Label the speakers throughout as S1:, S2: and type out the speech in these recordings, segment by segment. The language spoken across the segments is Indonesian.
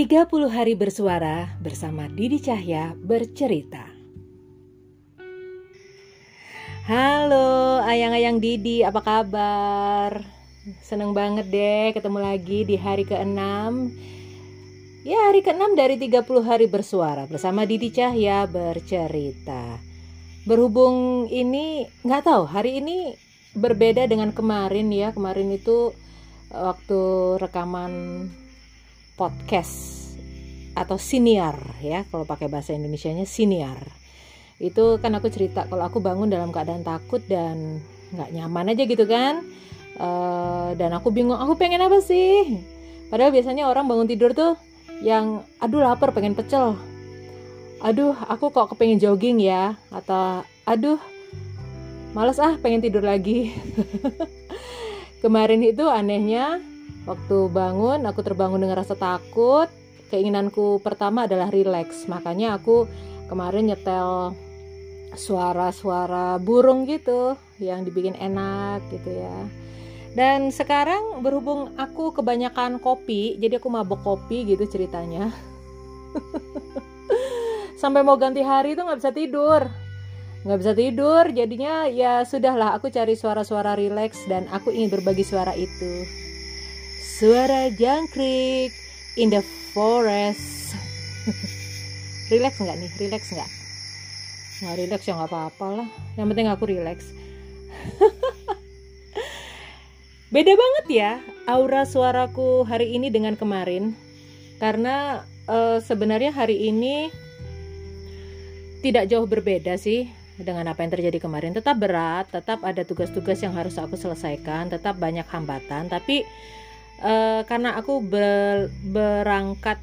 S1: 30 hari bersuara bersama Didi Cahya bercerita. Halo ayang-ayang Didi, apa kabar? Seneng banget deh ketemu lagi di hari ke-6 Ya hari ke-6 dari 30 hari bersuara bersama Didi Cahya bercerita Berhubung ini nggak tahu hari ini berbeda dengan kemarin ya Kemarin itu waktu rekaman podcast atau senior ya. Kalau pakai bahasa Indonesia-nya senior. Itu kan aku cerita kalau aku bangun dalam keadaan takut dan nggak nyaman aja gitu kan. Uh, dan aku bingung aku pengen apa sih? Padahal biasanya orang bangun tidur tuh yang aduh lapar pengen pecel. Aduh aku kok kepengen jogging ya? Atau aduh males ah pengen tidur lagi. Kemarin itu anehnya Waktu bangun, aku terbangun dengan rasa takut. Keinginanku pertama adalah rileks. Makanya aku kemarin nyetel suara-suara burung gitu yang dibikin enak gitu ya. Dan sekarang berhubung aku kebanyakan kopi, jadi aku mabok kopi gitu ceritanya. Sampai mau ganti hari itu nggak bisa tidur nggak bisa tidur jadinya ya sudahlah aku cari suara-suara rileks dan aku ingin berbagi suara itu Suara jangkrik in the forest. relax nggak nih? Relax nggak? Nggak relax ya nggak apa-apa lah. Yang penting aku relax. Beda banget ya aura suaraku hari ini dengan kemarin. Karena uh, sebenarnya hari ini tidak jauh berbeda sih dengan apa yang terjadi kemarin. Tetap berat, tetap ada tugas-tugas yang harus aku selesaikan, tetap banyak hambatan, tapi uh, karena aku ber, berangkat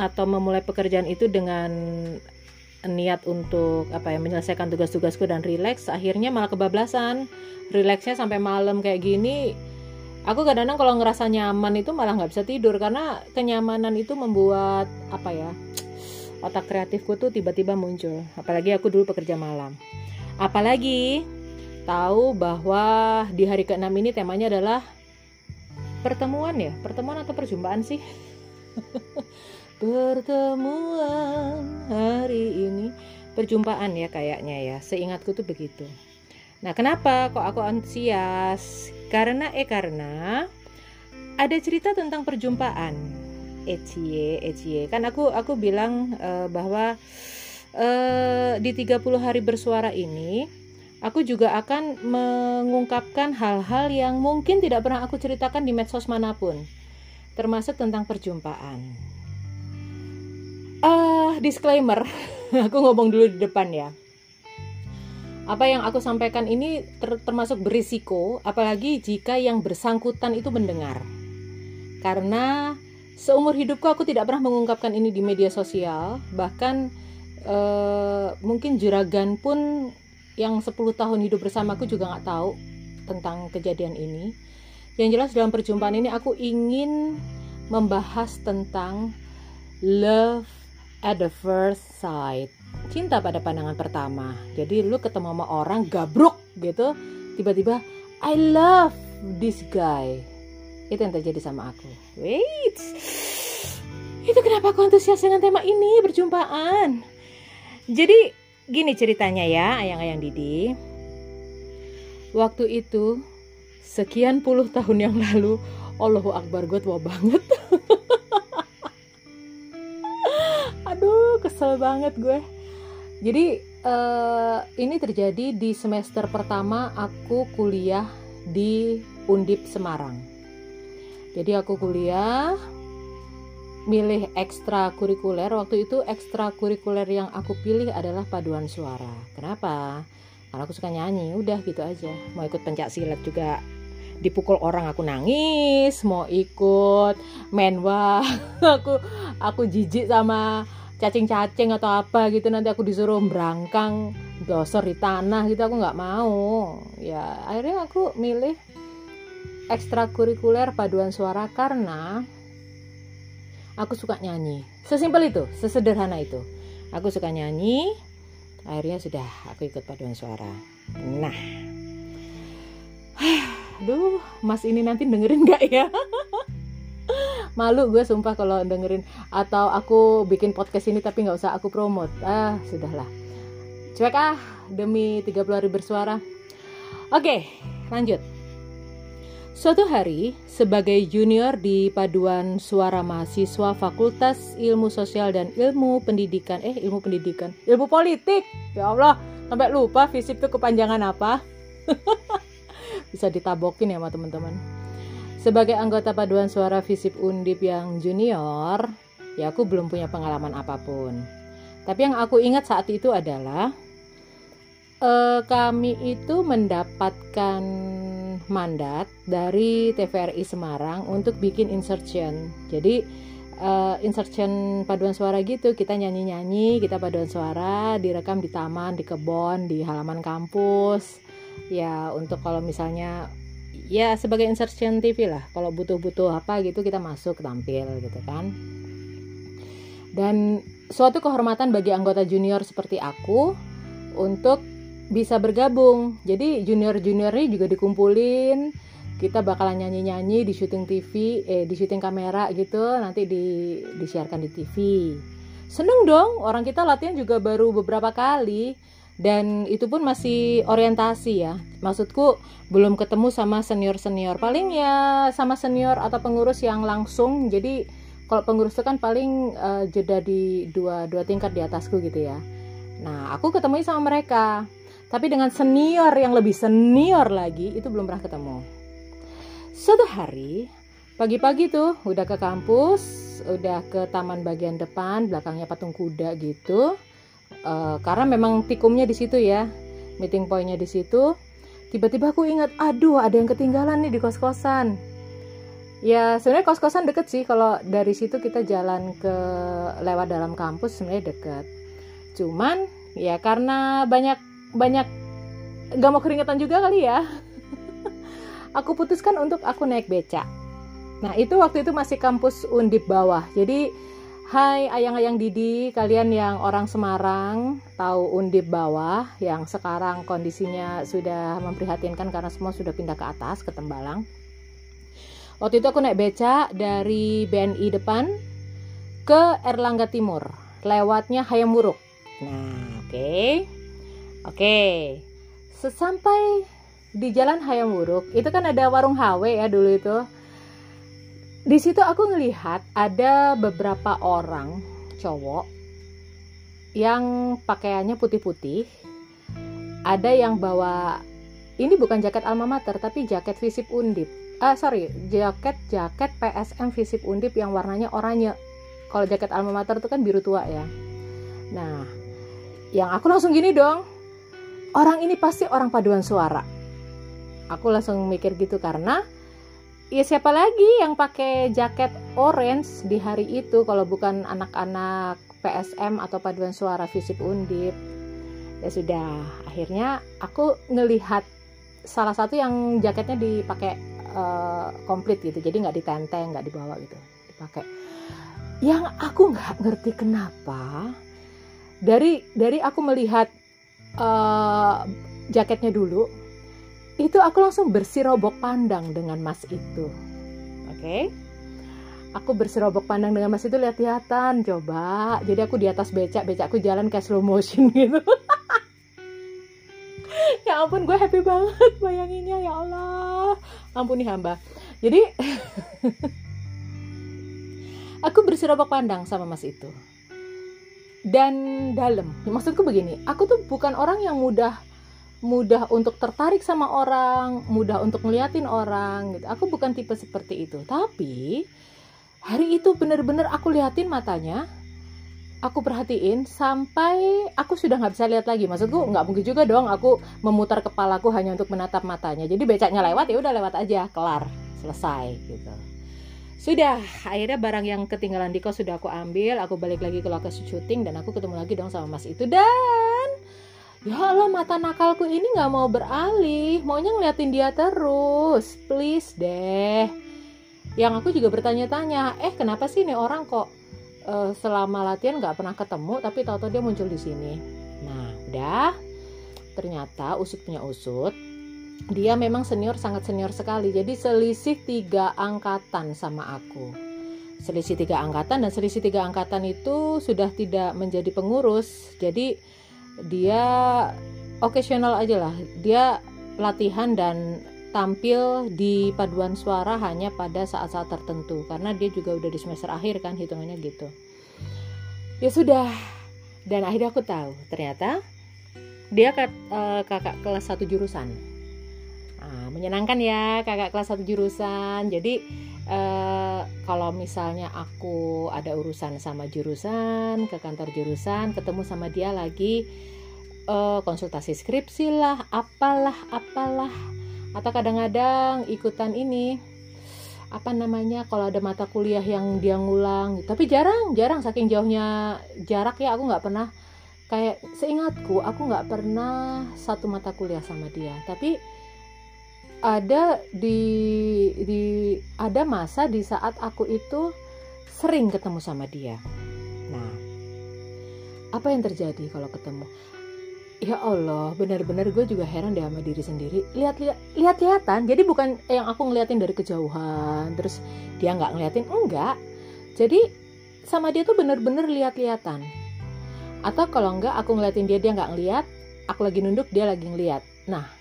S1: atau memulai pekerjaan itu dengan niat untuk apa ya menyelesaikan tugas-tugasku dan rileks akhirnya malah kebablasan. Rileksnya sampai malam kayak gini aku kadang-kadang kalau ngerasa nyaman itu malah nggak bisa tidur karena kenyamanan itu membuat apa ya otak kreatifku tuh tiba-tiba muncul. Apalagi aku dulu pekerja malam. Apalagi tahu bahwa di hari ke-6 ini temanya adalah pertemuan ya? Pertemuan atau perjumpaan sih? Pertemuan hari ini. Perjumpaan ya kayaknya ya. Seingatku tuh begitu. Nah kenapa kok aku antusias? Karena eh karena ada cerita tentang perjumpaan. Ecie ecie kan aku aku bilang uh, bahwa uh, di 30 hari bersuara ini aku juga akan mengungkapkan hal-hal yang mungkin tidak pernah aku ceritakan di medsos mana pun, termasuk tentang perjumpaan. Uh, disclaimer, aku ngomong dulu di depan ya. Apa yang aku sampaikan ini ter termasuk berisiko, apalagi jika yang bersangkutan itu mendengar. Karena seumur hidupku aku tidak pernah mengungkapkan ini di media sosial, bahkan uh, mungkin juragan pun yang 10 tahun hidup bersamaku juga nggak tahu tentang kejadian ini. Yang jelas dalam perjumpaan ini aku ingin membahas tentang love at the first sight. Cinta pada pandangan pertama. Jadi lu ketemu sama orang gabruk gitu, tiba-tiba I love this guy. Itu yang terjadi sama aku. Wait. Itu kenapa aku antusias dengan tema ini, perjumpaan. Jadi Gini ceritanya ya, ayang-ayang Didi. Waktu itu, sekian puluh tahun yang lalu, Allahu Akbar gue tua banget. Aduh, kesel banget gue. Jadi, uh, ini terjadi di semester pertama aku kuliah di Undip Semarang. Jadi aku kuliah milih ekstrakurikuler waktu itu ekstrakurikuler yang aku pilih adalah paduan suara. Kenapa? Karena aku suka nyanyi udah gitu aja. Mau ikut pencak silat juga dipukul orang aku nangis mau ikut menwa aku aku jijik sama cacing-cacing atau apa gitu nanti aku disuruh berangkang dosor di tanah gitu aku nggak mau. Ya akhirnya aku milih ekstrakurikuler paduan suara karena aku suka nyanyi. Sesimpel itu sesederhana itu. Aku suka nyanyi akhirnya sudah aku ikut paduan suara. Nah. Aduh mas ini nanti dengerin nggak ya? Malu gue sumpah kalau dengerin. Atau aku bikin podcast ini tapi nggak usah aku promote. Ah sudahlah. Cuek ah demi 30 hari bersuara. Oke lanjut Suatu hari, sebagai junior di paduan suara mahasiswa Fakultas Ilmu Sosial dan Ilmu Pendidikan, eh ilmu pendidikan, ilmu politik, ya Allah, sampai lupa visip itu kepanjangan apa? Bisa ditabokin ya sama teman-teman. Sebagai anggota paduan suara visip undip yang junior, ya aku belum punya pengalaman apa pun. Tapi yang aku ingat saat itu adalah uh, kami itu mendapatkan mandat dari TVRI Semarang untuk bikin insertion. Jadi uh, insertion paduan suara gitu, kita nyanyi-nyanyi, kita paduan suara, direkam di taman, di kebon, di halaman kampus. Ya, untuk kalau misalnya ya sebagai insertion TV lah, kalau butuh-butuh apa gitu kita masuk tampil gitu kan. Dan suatu kehormatan bagi anggota junior seperti aku untuk bisa bergabung. Jadi junior-junior ini juga dikumpulin. Kita bakalan nyanyi-nyanyi di syuting TV, eh di syuting kamera gitu, nanti di disiarkan di TV. Seneng dong, orang kita latihan juga baru beberapa kali dan itu pun masih orientasi ya. Maksudku belum ketemu sama senior-senior. Paling ya sama senior atau pengurus yang langsung. Jadi kalau pengurus itu kan paling uh, jeda di dua dua tingkat di atasku gitu ya. Nah, aku ketemu sama mereka tapi dengan senior yang lebih senior lagi itu belum pernah ketemu. Suatu hari pagi-pagi tuh udah ke kampus, udah ke taman bagian depan, belakangnya patung kuda gitu. Uh, karena memang tikumnya di situ ya, meeting pointnya di situ. Tiba-tiba aku ingat, aduh ada yang ketinggalan nih di kos-kosan. Ya sebenarnya kos-kosan deket sih kalau dari situ kita jalan ke lewat dalam kampus sebenarnya deket. Cuman ya karena banyak banyak gak mau keringetan juga kali ya aku putuskan untuk aku naik beca nah itu waktu itu masih kampus undip bawah jadi Hai ayang-ayang Didi, kalian yang orang Semarang tahu undip bawah yang sekarang kondisinya sudah memprihatinkan karena semua sudah pindah ke atas ke Tembalang. Waktu itu aku naik beca dari BNI depan ke Erlangga Timur, lewatnya Hayam Wuruk. Nah, oke. Okay. Oke, sesampai di Jalan Hayam Wuruk, itu kan ada warung HW ya dulu itu. Di situ aku ngelihat ada beberapa orang cowok yang pakaiannya putih-putih. Ada yang bawa ini bukan jaket alma mater tapi jaket Visip Undip. Ah sorry, jaket jaket PSM Visip Undip yang warnanya oranye. Kalau jaket alma mater itu kan biru tua ya. Nah, yang aku langsung gini dong, orang ini pasti orang paduan suara. Aku langsung mikir gitu karena ya siapa lagi yang pakai jaket orange di hari itu kalau bukan anak-anak PSM atau paduan suara Visip Undip. Ya sudah, akhirnya aku ngelihat salah satu yang jaketnya dipakai uh, komplit gitu, jadi nggak ditenteng, nggak dibawa gitu, dipakai. Yang aku nggak ngerti kenapa dari dari aku melihat uh, jaketnya dulu itu aku langsung bersirobok pandang dengan mas itu. Oke. Okay? aku bersirobok pandang dengan mas itu lihat-lihatan coba. Jadi aku di atas becak becakku jalan kayak slow motion gitu. Ya ampun gue happy banget bayanginnya ya Allah. Ampuni hamba. Jadi aku bersirobok pandang sama mas itu dan dalam. Maksudku begini, aku tuh bukan orang yang mudah mudah untuk tertarik sama orang, mudah untuk ngeliatin orang gitu. Aku bukan tipe seperti itu. Tapi hari itu bener-bener aku liatin matanya, aku perhatiin sampai aku sudah nggak bisa lihat lagi. Maksudku nggak mungkin juga dong aku memutar kepalaku hanya untuk menatap matanya. Jadi becaknya lewat ya udah lewat aja, kelar, selesai gitu. Sudah, akhirnya barang yang ketinggalan di kos sudah aku ambil, aku balik lagi ke lokasi syuting dan aku ketemu lagi dong sama mas itu. Dan ya Allah mata nakalku ini nggak mau beralih, maunya ngeliatin dia terus, please deh. Yang aku juga bertanya-tanya, eh kenapa sih nih orang kok uh, selama latihan nggak pernah ketemu tapi tahu-tahu dia muncul di sini. Nah, udah. Ternyata usut punya usut dia memang senior sangat senior sekali. Jadi selisih tiga angkatan sama aku. Selisih tiga angkatan dan selisih tiga angkatan itu sudah tidak menjadi pengurus. Jadi dia occasional aja lah. Dia latihan dan tampil di paduan suara hanya pada saat-saat tertentu. Karena dia juga udah di semester akhir kan hitungannya gitu. Ya sudah. Dan akhirnya aku tahu ternyata dia uh, kakak kelas satu jurusan nah, menyenangkan ya kakak kelas satu jurusan. Jadi uh, kalau misalnya aku ada urusan sama jurusan ke kantor jurusan ketemu sama dia lagi uh, konsultasi skripsi lah apalah apalah. Atau kadang-kadang ikutan ini apa namanya kalau ada mata kuliah yang dia ngulang. Tapi jarang jarang saking jauhnya jarak ya aku nggak pernah. Kayak seingatku aku nggak pernah satu mata kuliah sama dia. Tapi ada di di ada masa di saat aku itu sering ketemu sama dia. Nah apa yang terjadi kalau ketemu? Ya Allah benar-benar gue juga heran deh sama diri sendiri. Lihat lihat lihat lihatan jadi bukan yang aku ngeliatin dari kejauhan terus dia nggak ngeliatin enggak. Jadi sama dia tuh bener-bener lihat-lihatan. Atau kalau enggak aku ngeliatin dia dia nggak ngeliat aku lagi nunduk dia lagi ngeliat. Nah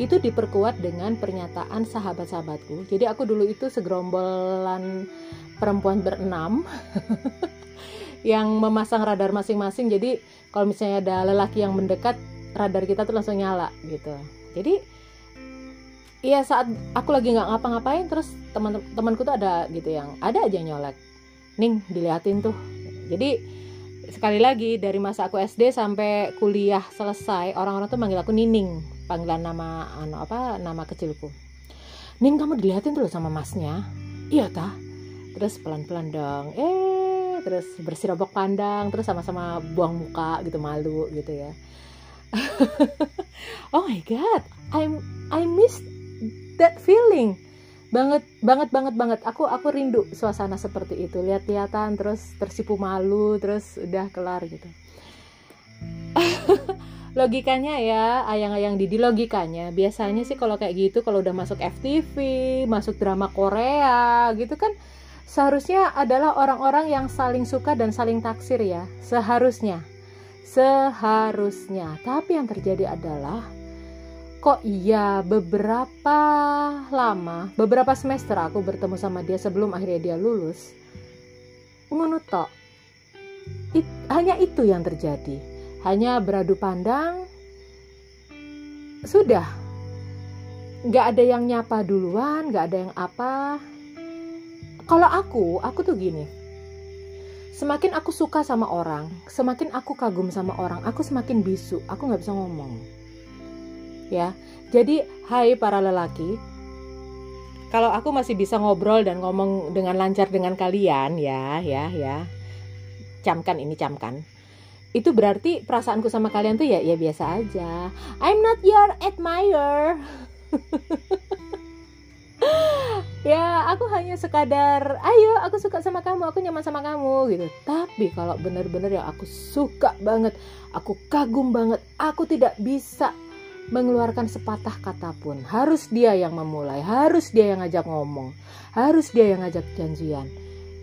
S1: itu diperkuat dengan pernyataan sahabat-sahabatku. Jadi aku dulu itu segerombolan perempuan berenam yang memasang radar masing-masing. Jadi kalau misalnya ada lelaki yang mendekat radar kita tuh langsung nyala gitu. Jadi Iya saat aku lagi nggak ngapa-ngapain terus teman-temanku tuh ada gitu yang ada aja nyolek. Ning diliatin tuh. Jadi sekali lagi dari masa aku SD sampai kuliah selesai orang-orang tuh manggil aku Nining panggilan nama anu apa nama kecilku. Ning kamu diliatin tuh sama masnya? Iya tah terus pelan-pelan dong. Eh terus bersirobok pandang terus sama-sama buang muka gitu malu gitu ya. Oh my god I'm I miss that feeling. Banget banget banget banget. Aku aku rindu suasana seperti itu. Lihat-lihatan terus tersipu malu terus udah kelar gitu logikanya ya ayang-ayang Didi logikanya. Biasanya sih kalau kayak gitu kalau udah masuk FTV masuk drama Korea gitu kan seharusnya adalah orang-orang yang saling suka dan saling taksir ya. Seharusnya. Seharusnya. Tapi yang terjadi adalah kok iya beberapa lama beberapa semester aku bertemu sama dia sebelum akhirnya dia lulus ngono It, hanya itu yang terjadi hanya beradu pandang? Sudah. Nggak ada yang nyapa duluan nggak ada yang apa. Kalau aku aku tuh gini. Semakin aku suka sama orang semakin aku kagum sama orang aku semakin bisu aku nggak bisa ngomong. Ya jadi hai para lelaki kalau aku masih bisa ngobrol dan ngomong dengan lancar dengan kalian ya ya ya. Camkan ini camkan itu berarti perasaanku sama kalian tuh ya ya biasa aja. I'm not your admirer. Ya aku hanya sekadar ayo aku suka sama kamu aku nyaman sama kamu gitu. Tapi kalau benar-benar ya aku suka banget aku kagum banget aku tidak bisa mengeluarkan sepatah kata pun. Harus dia yang memulai harus dia yang ngajak ngomong harus dia yang ngajak janjian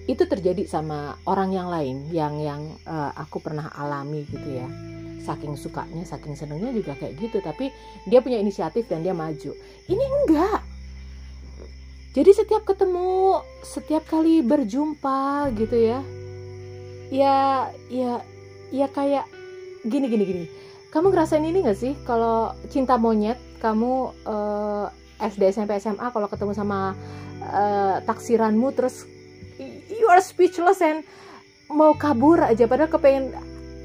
S1: itu terjadi sama orang yang lain yang yang uh, aku pernah alami gitu ya. Saking sukanya saking senengnya juga kayak gitu tapi dia punya inisiatif dan dia maju. Ini enggak. Jadi setiap ketemu setiap kali berjumpa gitu ya ya ya ya kayak gini gini gini. Kamu ngerasain ini gak sih? Kalau cinta monyet kamu uh, SD SMP SMA kalau ketemu sama uh, taksiranmu terus you are speechless and mau kabur aja. Padahal kepengen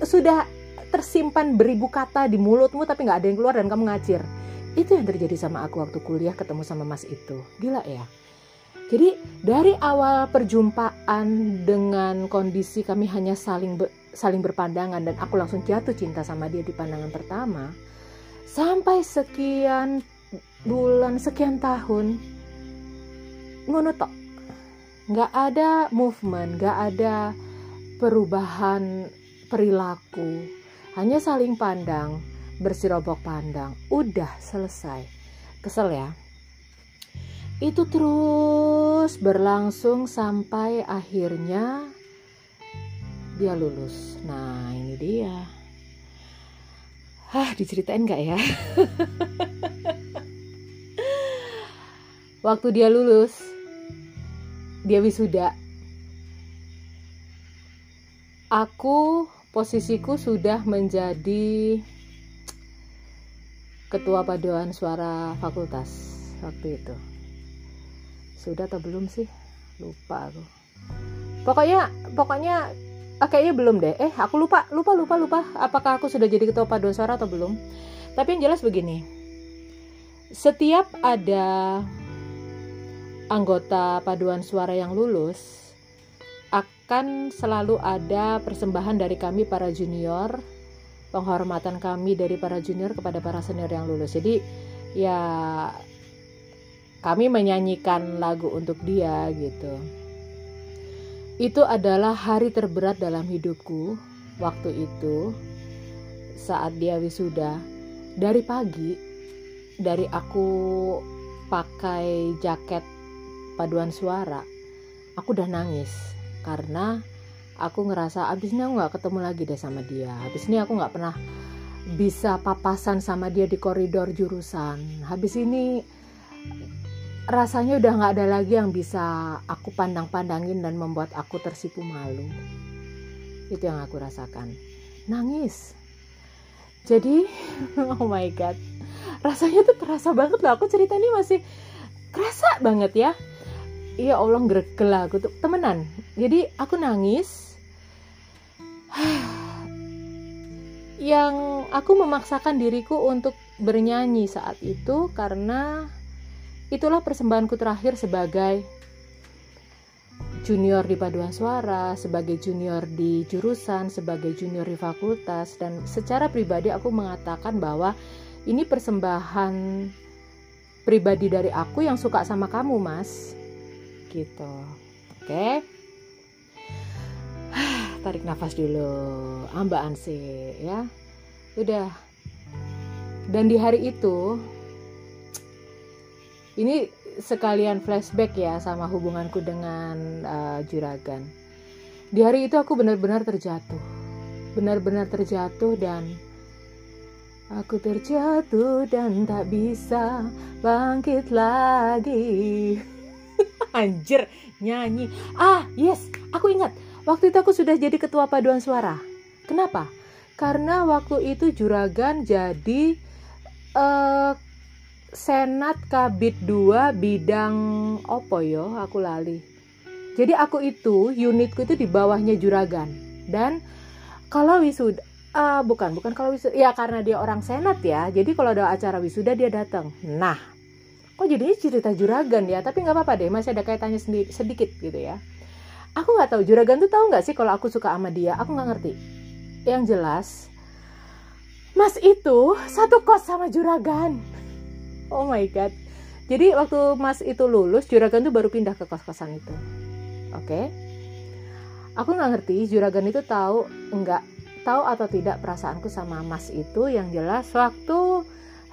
S1: sudah tersimpan beribu kata di mulutmu tapi nggak ada yang keluar dan kamu ngacir. Itu yang terjadi sama aku waktu kuliah ketemu sama mas itu. Gila ya. Jadi dari awal perjumpaan dengan kondisi kami hanya saling be, saling berpandangan dan aku langsung jatuh cinta sama dia di pandangan pertama sampai sekian bulan sekian tahun ngono tok nggak ada movement nggak ada perubahan perilaku hanya saling pandang bersirobok pandang udah selesai kesel ya itu terus berlangsung sampai akhirnya dia lulus. Nah, ini dia. Hah, diceritain nggak ya? Waktu dia lulus, dia wisuda. Aku posisiku sudah menjadi ketua paduan suara fakultas waktu itu. Sudah atau belum sih? Lupa aku. Pokoknya pokoknya ah, kayaknya belum deh. Eh aku lupa lupa lupa lupa. Apakah aku sudah jadi ketua paduan suara atau belum? Tapi yang jelas begini. Setiap ada anggota paduan suara yang lulus akan selalu ada persembahan dari kami para junior penghormatan kami dari para junior kepada para senior yang lulus jadi ya kami menyanyikan lagu untuk dia gitu. Itu adalah hari terberat dalam hidupku waktu itu saat dia wisuda. Dari pagi dari aku pakai jaket paduan suara, aku udah nangis karena aku ngerasa abis ini aku nggak ketemu lagi deh sama dia. Abis ini aku nggak pernah bisa papasan sama dia di koridor jurusan. Habis ini rasanya udah nggak ada lagi yang bisa aku pandang-pandangin dan membuat aku tersipu malu. Itu yang aku rasakan. Nangis. Jadi, oh my god. Rasanya tuh terasa banget loh. Aku cerita ini masih kerasa banget ya. Iya Allah grekel aku tuh temenan. Jadi aku nangis. yang aku memaksakan diriku untuk bernyanyi saat itu karena Itulah persembahanku terakhir sebagai junior di paduan suara, sebagai junior di jurusan, sebagai junior di fakultas dan secara pribadi aku mengatakan bahwa ini persembahan pribadi dari aku yang suka sama kamu, Mas. Gitu. Oke. Tarik nafas dulu. Ambaan sih ya. Udah. Dan di hari itu ini sekalian flashback ya sama hubunganku dengan uh, juragan. Di hari itu aku benar-benar terjatuh, benar-benar terjatuh dan aku terjatuh dan tak bisa bangkit lagi. Anjir, nyanyi. Ah, yes, aku ingat. Waktu itu aku sudah jadi ketua paduan suara. Kenapa? Karena waktu itu juragan jadi uh, Senat Kabit 2 bidang opo yo aku lali. Jadi aku itu unitku itu di bawahnya juragan dan kalau wisuda uh, bukan bukan kalau wisuda ya karena dia orang senat ya. Jadi kalau ada acara wisuda dia datang. Nah, kok jadinya cerita juragan ya? Tapi nggak apa-apa deh, masih ada kaitannya sendiri sedikit gitu ya. Aku nggak tahu juragan tuh tahu nggak sih kalau aku suka sama dia? Aku nggak ngerti. Yang jelas, Mas itu satu kos sama juragan oh my god jadi waktu mas itu lulus juragan tuh baru pindah ke kos-kosan itu oke okay? aku nggak ngerti juragan itu tahu nggak tahu atau tidak perasaanku sama mas itu yang jelas waktu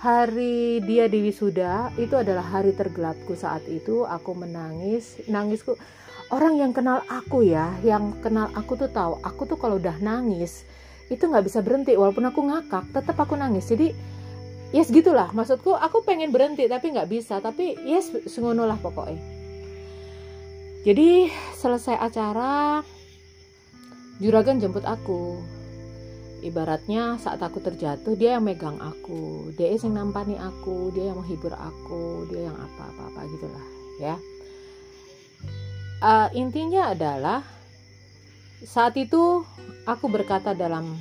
S1: hari dia di wisuda itu adalah hari tergelapku saat itu. Aku menangis nangisku. Orang yang kenal aku ya yang kenal aku tuh tahu aku tuh kalau udah nangis itu nggak bisa berhenti. Walaupun aku ngakak tetap aku nangis. Jadi yes gitulah. Maksudku aku pengen berhenti tapi nggak bisa. Tapi yes sengono lah pokoknya. Jadi selesai acara juragan jemput aku ibaratnya saat aku terjatuh dia yang megang aku dia yang nampani aku dia yang menghibur aku dia yang apa apa apa gitulah ya uh, intinya adalah saat itu aku berkata dalam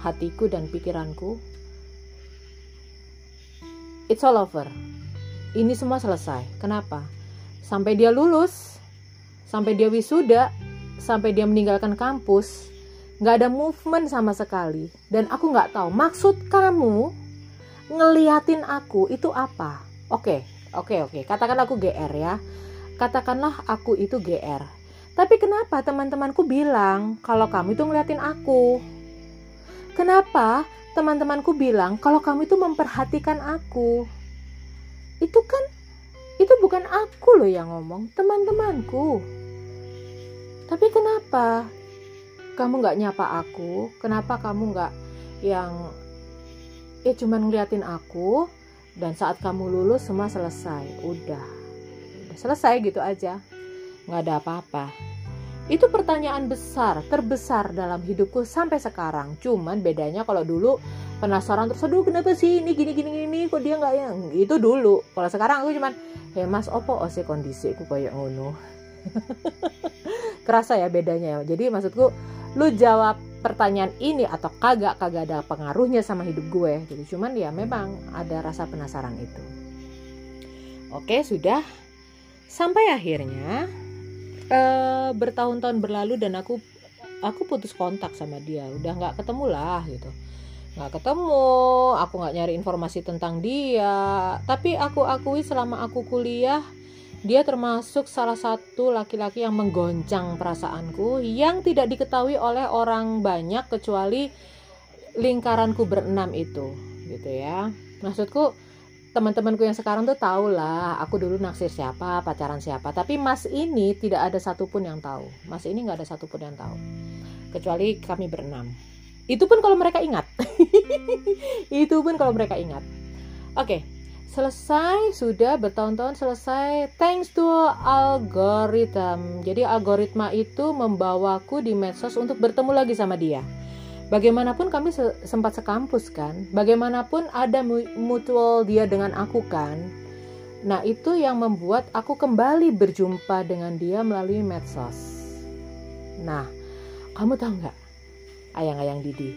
S1: hatiku dan pikiranku it's all over. Ini semua selesai. Kenapa? Sampai dia lulus, sampai dia wisuda, sampai dia meninggalkan kampus, nggak ada movement sama sekali. Dan aku nggak tahu maksud kamu ngeliatin aku itu apa. Oke, oke, oke. Katakan aku GR ya. Katakanlah aku itu GR. Tapi kenapa teman-temanku bilang kalau kamu itu ngeliatin aku? Kenapa teman-temanku bilang kalau kamu itu memperhatikan aku. Itu kan itu bukan aku loh yang ngomong teman-temanku tapi kenapa kamu nggak nyapa aku? Kenapa kamu nggak yang ya cuman ngeliatin aku dan saat kamu lulus semua selesai. Udah. Udah selesai gitu aja. Nggak ada apa-apa. Itu pertanyaan besar terbesar dalam hidupku sampai sekarang. Cuman bedanya kalau dulu penasaran terus aduh kenapa sih ini gini gini gini? Kok dia nggak yang itu dulu. Kalau sekarang aku cuman ya mas opo ose kondisi aku kayak ngono? Kerasa ya bedanya ya. Jadi maksudku lu jawab pertanyaan ini atau kagak kagak ada pengaruhnya sama hidup gue gitu. Cuman ya memang ada rasa penasaran itu. Oke sudah. Sampai akhirnya uh, bertahun-tahun berlalu dan aku aku putus kontak sama dia. Udah nggak ketemu lah gitu. Nggak ketemu aku nggak nyari informasi tentang dia. Tapi aku akui selama aku kuliah dia termasuk salah satu laki-laki yang menggoncang perasaanku yang tidak diketahui oleh orang banyak kecuali lingkaranku berenam itu gitu ya. Maksudku teman-temanku yang sekarang tuh tahu lah aku dulu naksir siapa pacaran siapa. Tapi mas ini tidak ada satupun yang tahu mas ini nggak ada satupun yang tahu kecuali kami berenam. Itu pun kalau mereka ingat. Itu pun kalau mereka ingat. Oke okay, selesai sudah bertahun-tahun selesai. Thanks to algorithm. Jadi algoritma itu membawaku di medsos untuk bertemu lagi sama dia. Bagaimanapun kami se sempat sekampus kan? Bagaimanapun ada mutual dia dengan aku kan? Nah itu yang membuat aku kembali berjumpa dengan dia melalui medsos. Nah kamu tahu nggak ayang-ayang Didi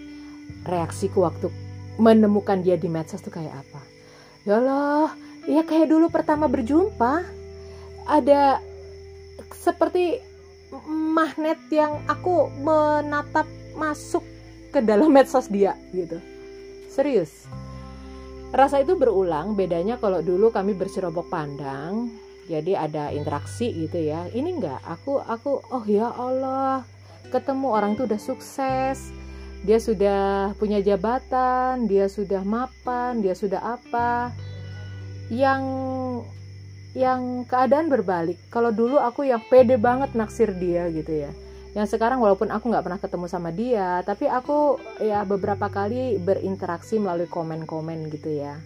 S1: reaksiku waktu menemukan dia di medsos tuh kayak apa ya Allah ya kayak dulu pertama berjumpa ada seperti magnet yang aku menatap masuk ke dalam medsos dia gitu. Serius. Rasa itu berulang bedanya kalau dulu kami berserobok pandang jadi ada interaksi gitu ya. Ini enggak aku aku oh ya Allah ketemu orang tuh udah sukses dia sudah punya jabatan dia sudah mapan dia sudah apa. Yang yang keadaan berbalik. Kalau dulu aku yang pede banget naksir dia gitu ya. Yang sekarang walaupun aku nggak pernah ketemu sama dia tapi aku ya beberapa kali berinteraksi melalui komen-komen gitu ya.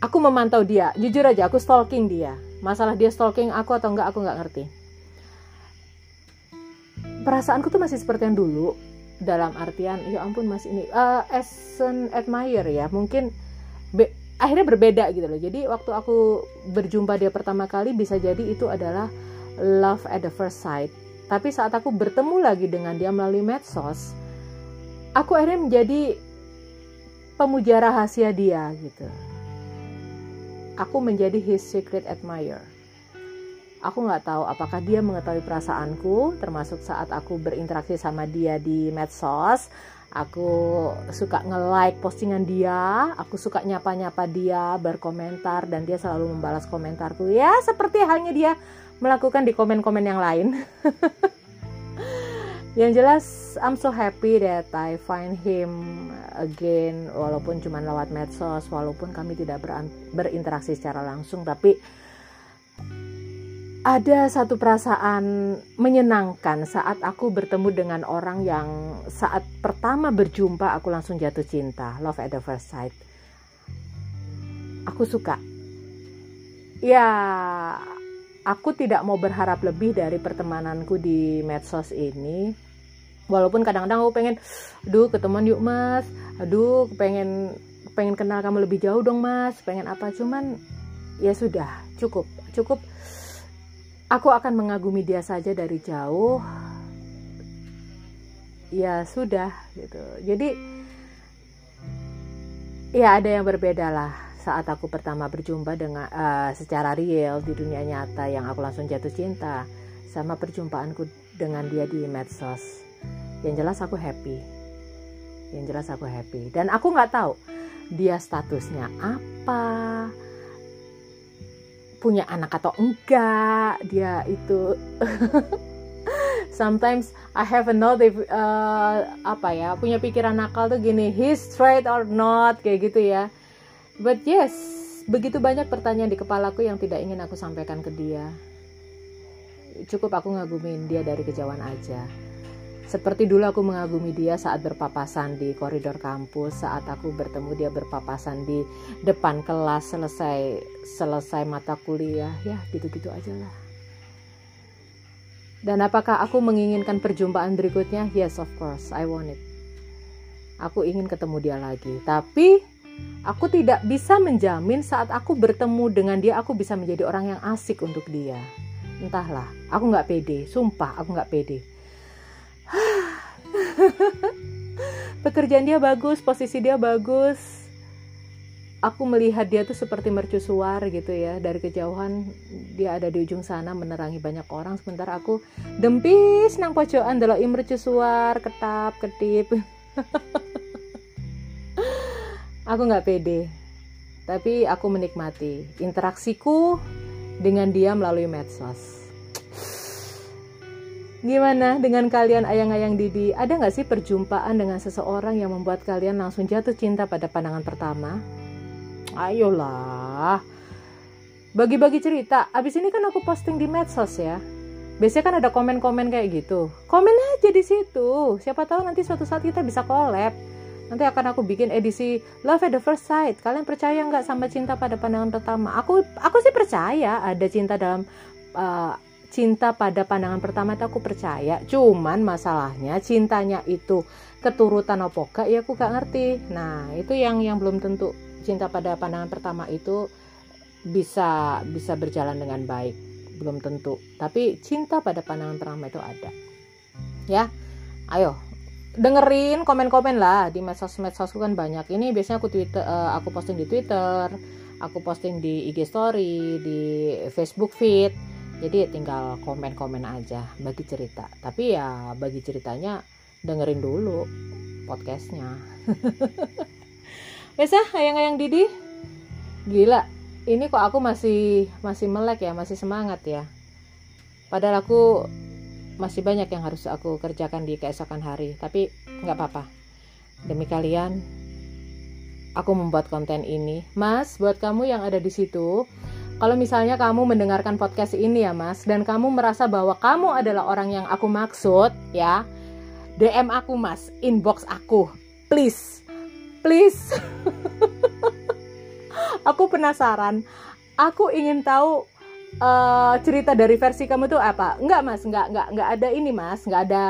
S1: Aku memantau dia. Jujur aja aku stalking dia. Masalah dia stalking aku atau enggak aku nggak ngerti. Perasaanku tuh masih seperti yang dulu dalam artian ya ampun mas ini uh, as an admire ya mungkin be akhirnya berbeda gitu loh jadi waktu aku berjumpa dia pertama kali bisa jadi itu adalah love at the first sight tapi saat aku bertemu lagi dengan dia melalui medsos, aku akhirnya menjadi pemuja rahasia dia gitu. Aku menjadi his secret admirer. Aku nggak tahu apakah dia mengetahui perasaanku, termasuk saat aku berinteraksi sama dia di medsos. Aku suka nge-like postingan dia, aku suka nyapa-nyapa dia, berkomentar, dan dia selalu membalas komentarku. Ya, seperti halnya dia melakukan di komen-komen yang lain. yang jelas I'm so happy that I find him again walaupun cuma lewat medsos walaupun kami tidak berinteraksi secara langsung tapi ada satu perasaan menyenangkan saat aku bertemu dengan orang yang saat pertama berjumpa aku langsung jatuh cinta love at the first sight. Aku suka. Ya aku tidak mau berharap lebih dari pertemananku di medsos ini. Walaupun kadang-kadang aku pengen aduh ketemuan yuk mas. Aduh pengen pengen kenal kamu lebih jauh dong mas. Pengen apa? Cuman ya sudah cukup. Cukup aku akan mengagumi dia saja dari jauh. Ya sudah gitu. Jadi ya ada yang berbeda lah saat aku pertama berjumpa dengan uh, secara real di dunia nyata yang aku langsung jatuh cinta sama perjumpaanku dengan dia di medsos. Yang jelas aku happy. Yang jelas aku happy. Dan aku nggak tahu dia statusnya apa punya anak atau enggak dia itu sometimes I have a note uh, apa ya punya pikiran nakal tuh gini he's straight or not kayak gitu ya but yes begitu banyak pertanyaan di kepalaku yang tidak ingin aku sampaikan ke dia. Cukup aku ngagumin dia dari kejauhan aja. Seperti dulu aku mengagumi dia saat berpapasan di koridor kampus, saat aku bertemu dia berpapasan di depan kelas selesai selesai mata kuliah, ya gitu-gitu aja lah. Dan apakah aku menginginkan perjumpaan berikutnya? Yes, of course, I want it. Aku ingin ketemu dia lagi, tapi aku tidak bisa menjamin saat aku bertemu dengan dia aku bisa menjadi orang yang asik untuk dia. Entahlah, aku nggak pede, sumpah aku nggak pede pekerjaan dia bagus posisi dia bagus. Aku melihat dia tuh seperti mercusuar gitu ya. Dari kejauhan dia ada di ujung sana menerangi banyak orang. Sementara aku dempis nang pojokan delok mercusuar ketap ketip. Aku nggak pede. Tapi aku menikmati interaksiku dengan dia melalui medsos Gimana dengan kalian ayang-ayang Didi? Ada nggak sih perjumpaan dengan seseorang yang membuat kalian langsung jatuh cinta pada pandangan pertama? Ayolah. Bagi-bagi cerita. Abis ini kan aku posting di medsos ya. Biasanya kan ada komen-komen kayak gitu. Komen aja di situ. Siapa tahu nanti suatu saat kita bisa collab. Nanti akan aku bikin edisi Love at the First Sight. Kalian percaya nggak sama cinta pada pandangan pertama? Aku aku sih percaya ada cinta dalam uh, cinta pada pandangan pertama itu aku percaya. Cuman masalahnya cintanya itu keturutan opo gak ya aku gak ngerti. Nah itu yang yang belum tentu cinta pada pandangan pertama itu bisa bisa berjalan dengan baik. Belum tentu. Tapi cinta pada pandangan pertama itu ada. Ya ayo. Dengerin komen-komen lah. Di medsos-medsosku kan banyak. Ini biasanya aku twitter uh, aku posting di twitter aku posting di IG story di Facebook feed jadi tinggal komen-komen aja bagi cerita. Tapi ya bagi ceritanya dengerin dulu podcastnya. Biasa ayang-ayang Didi? Gila ini kok aku masih masih melek ya masih semangat ya. Padahal aku masih banyak yang harus aku kerjakan di keesokan hari tapi nggak apa-apa. Demi kalian aku membuat konten ini. Mas buat kamu yang ada di situ kalau misalnya kamu mendengarkan podcast ini ya mas dan kamu merasa bahwa kamu adalah orang yang aku maksud ya DM aku mas inbox aku please please. Aku penasaran. Aku ingin tahu uh, cerita dari versi kamu tuh apa? Enggak mas enggak enggak enggak ada ini mas enggak ada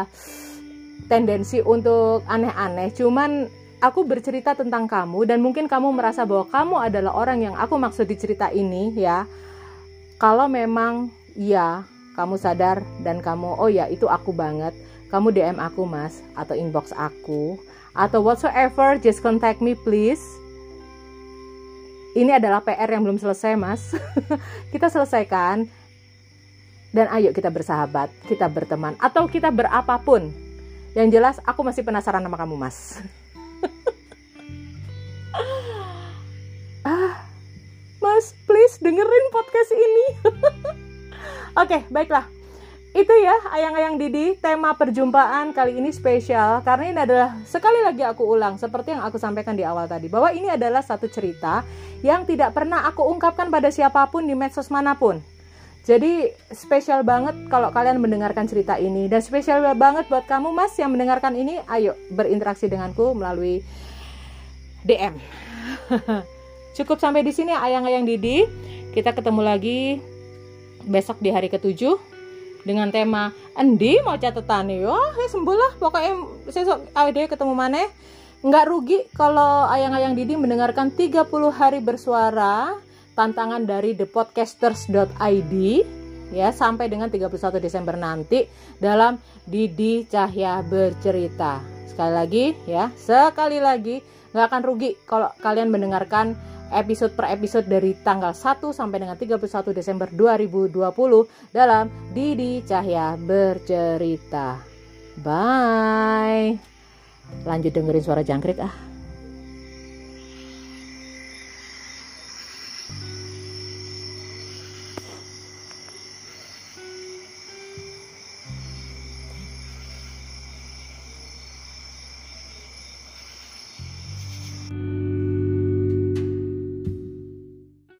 S1: tendensi untuk aneh-aneh. Cuman aku bercerita tentang kamu dan mungkin kamu merasa bahwa kamu adalah orang yang aku maksud di cerita ini ya. Kalau memang ya kamu sadar dan kamu oh ya itu aku banget, kamu DM aku Mas atau inbox aku atau whatsoever just contact me please. Ini adalah PR yang belum selesai, Mas. kita selesaikan dan ayo kita bersahabat, kita berteman atau kita berapapun. Yang jelas aku masih penasaran sama kamu, Mas. Dengerin podcast ini. Oke, okay, baiklah. Itu ya, ayang-ayang Didi, tema perjumpaan kali ini spesial karena ini adalah sekali lagi aku ulang seperti yang aku sampaikan di awal tadi bahwa ini adalah satu cerita yang tidak pernah aku ungkapkan pada siapa pun di medsos mana pun. Jadi spesial banget kalau kalian mendengarkan cerita ini dan spesial banget buat kamu Mas yang mendengarkan ini, ayo berinteraksi denganku melalui DM. Cukup sampai di sini ayang-ayang Didi. Kita ketemu lagi besok di hari ketujuh dengan tema Endi mau catatan yo, eh sembuh lah pokoknya besok ade ketemu mana nggak rugi kalau ayang-ayang Didi mendengarkan 30 hari bersuara tantangan dari thepodcasters.id ya sampai dengan 31 Desember nanti dalam Didi Cahya bercerita. Sekali lagi ya, sekali lagi nggak akan rugi kalau kalian mendengarkan episode per episode dari tanggal 1 sampai dengan 31 Desember 2020 dalam Didi Cahya Bercerita. Bye. Lanjut dengerin suara jangkrik ah.